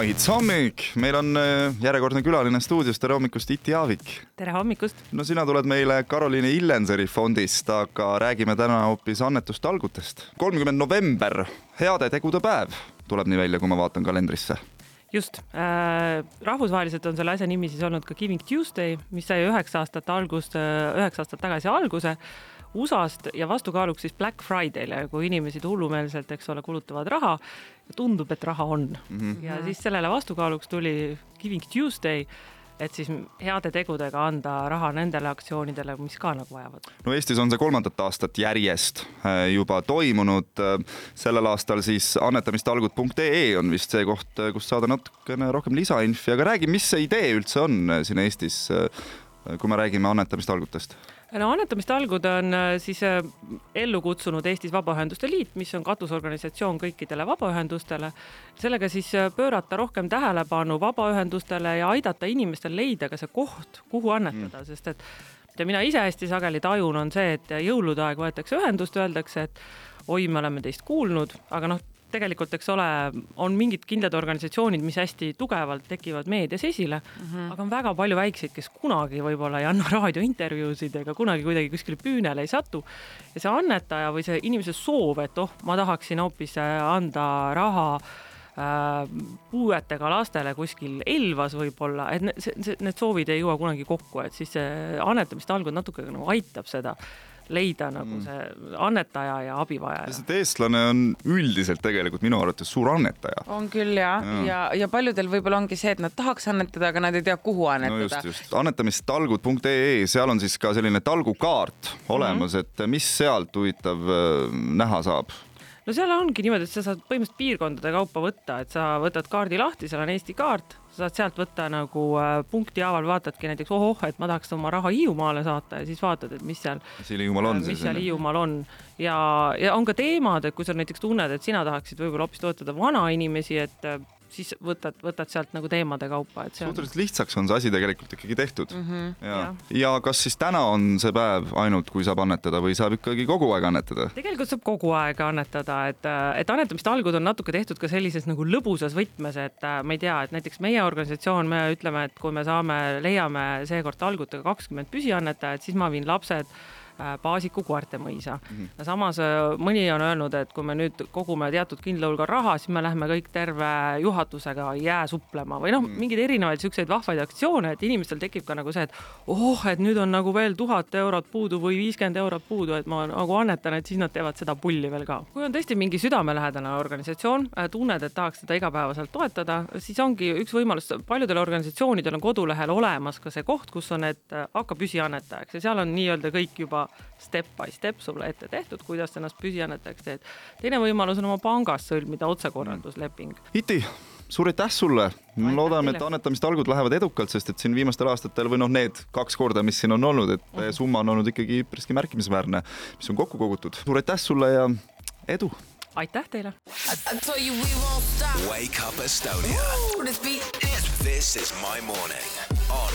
maits hommik, meil on äh, järjekordne külaline stuudios, tere hommikust, Iti Aavik. tere hommikust. no sina tuled meile Karoliine Illenseri fondist, aga räägime täna hoopis annetustalgutest. kolmkümmend november, heade tegude päev, tuleb nii välja, kui ma vaatan kalendrisse just äh,, rahvusvaheliselt on selle asja nimi siis olnud ka Giving Tuesday, mis sai üheksa aastat algust, äh, üheksa aastat tagasi alguse USA-st ja vastukaaluks siis Black Friday'le, kui inimesed hullumeelselt, eks ole, kulutavad raha ja tundub, et raha on mm. -hmm. ja siis sellele vastukaaluks tuli Giving Tuesday et siis heade tegudega anda raha nendele aktsioonidele, mis ka nagu vajavad. no Eestis on see kolmandat aastat järjest äh, juba toimunud. Äh, sellel aastal siis annetamistalgud.ee on vist see koht, äh, kus saada natukene rohkem lisainfi, aga räägi, mis see idee üldse on siin Eestis, kui me räägime annetamistalgutest no annetamistalgud on äh, siis äh, ellu kutsunud Eestis Vabaühenduste Liit, mis on katusorganisatsioon kõikidele vabaühendustele. sellega siis äh, pöörata rohkem tähelepanu vabaühendustele ja aidata inimestel leida ka see koht, kuhu annetada mm., sest et mida mina ise hästi sageli tajun, on see, et jõulude aeg võetakse ühendust, öeldakse, et oi, me oleme teist kuulnud, aga noh, tegelikult, eks ole, on mingid kindlad organisatsioonid, mis hästi tugevalt tekivad meedias esile mm, -hmm. aga on väga palju väikseid, kes kunagi võib-olla ei anna raadiointervjuusid ega kunagi kuidagi kuskile püünele ei satu. ja see annetaja või see inimese soov, et oh, ma tahaksin hoopis äh, anda raha äh, puuetega lastele kuskil Elvas võib-olla, et need, need soovid ei jõua kunagi kokku, et siis see annetamiste algus natuke nagu aitab seda leida nagu mm. see annetaja ja abivajaja. sest eestlane on üldiselt tegelikult minu arvates suur annetaja. on küll ja, ja, ja, ja paljudel võib-olla ongi see, et nad tahaks annetada, aga nad ei tea, kuhu annetada. no just, just, annetamistalgud.ee, seal on siis ka selline talgukaart olemas mm, -hmm. et mis sealt huvitav äh, näha saab no seal ongi niimoodi, et sa saad põhimõtteliselt piirkondade kaupa võtta, et sa võtad kaardi lahti, seal on Eesti kaart, sa saad sealt võtta nagu äh, punkti haaval, vaatadki näiteks ohoh, et ma tahaks oma raha Hiiumaale saata ja siis vaatad, et mis seal. seal Hiiumaal on mis seal Hiiumaal on ja, ja on ka teemad, et kui sa näiteks tunned, et sina tahaksid võib-olla hoopis toetada vanainimesi, et äh, siis võtad, võtad sealt nagu teemade kaupa, et see on. suhteliselt lihtsaks on see asi tegelikult ikkagi tehtud mm. -hmm, ja, ja., ja kas siis täna on see päev ainult, kui saab annetada või saab ikkagi kogu aeg annetada? tegelikult saab kogu aeg annetada, et, et annetamiste algud on natuke tehtud ka sellises nagu lõbusas võtmes, et ma ei tea, et näiteks meie organisatsioon, me ütleme, et kui me saame, leiame seekord algutega kakskümmend püsiannetajat, siis ma viin lapsed Äh, Paasiku koertemõisa mm. -hmm. ja samas äh, mõni on öelnud, et kui me nüüd kogume teatud kindla hulga raha, siis me lähme kõik terve juhatusega jää suplema või noh mm -hmm., mingeid erinevaid siukseid vahvaid aktsioone, et inimestel tekib ka nagu see, et oh, et nüüd on nagu veel tuhat eurot puudu või viiskümmend eurot puudu, et ma nagu annetan, et siis nad teevad seda pulli veel ka. kui on tõesti mingi südamelähedane organisatsioon, äh, tunned, et tahaks seda igapäevaselt toetada, siis ongi üks võimalus, paljudel organisatsioonidel on kodulehel olemas ka see koht, kus on, et hakka püsiannetajaks ja seal on nii-öelda kõik juba step by step sulle ette tehtud, kuidas ennast püsiannetajaks teed. teine võimalus on oma pangas sõlmida otsekorraldusleping. Iti, suur aitäh sulle, loodame, et annetamiste algud lähevad edukalt, sest et siin viimastel aastatel või noh, need kaks korda, mis siin on olnud, et mm -hmm. summa on olnud ikkagi üpriski märkimisväärne, mis on kokku kogutud. suur aitäh sulle ja edu! aitäh teile! Wake up Estonia. This is my morning on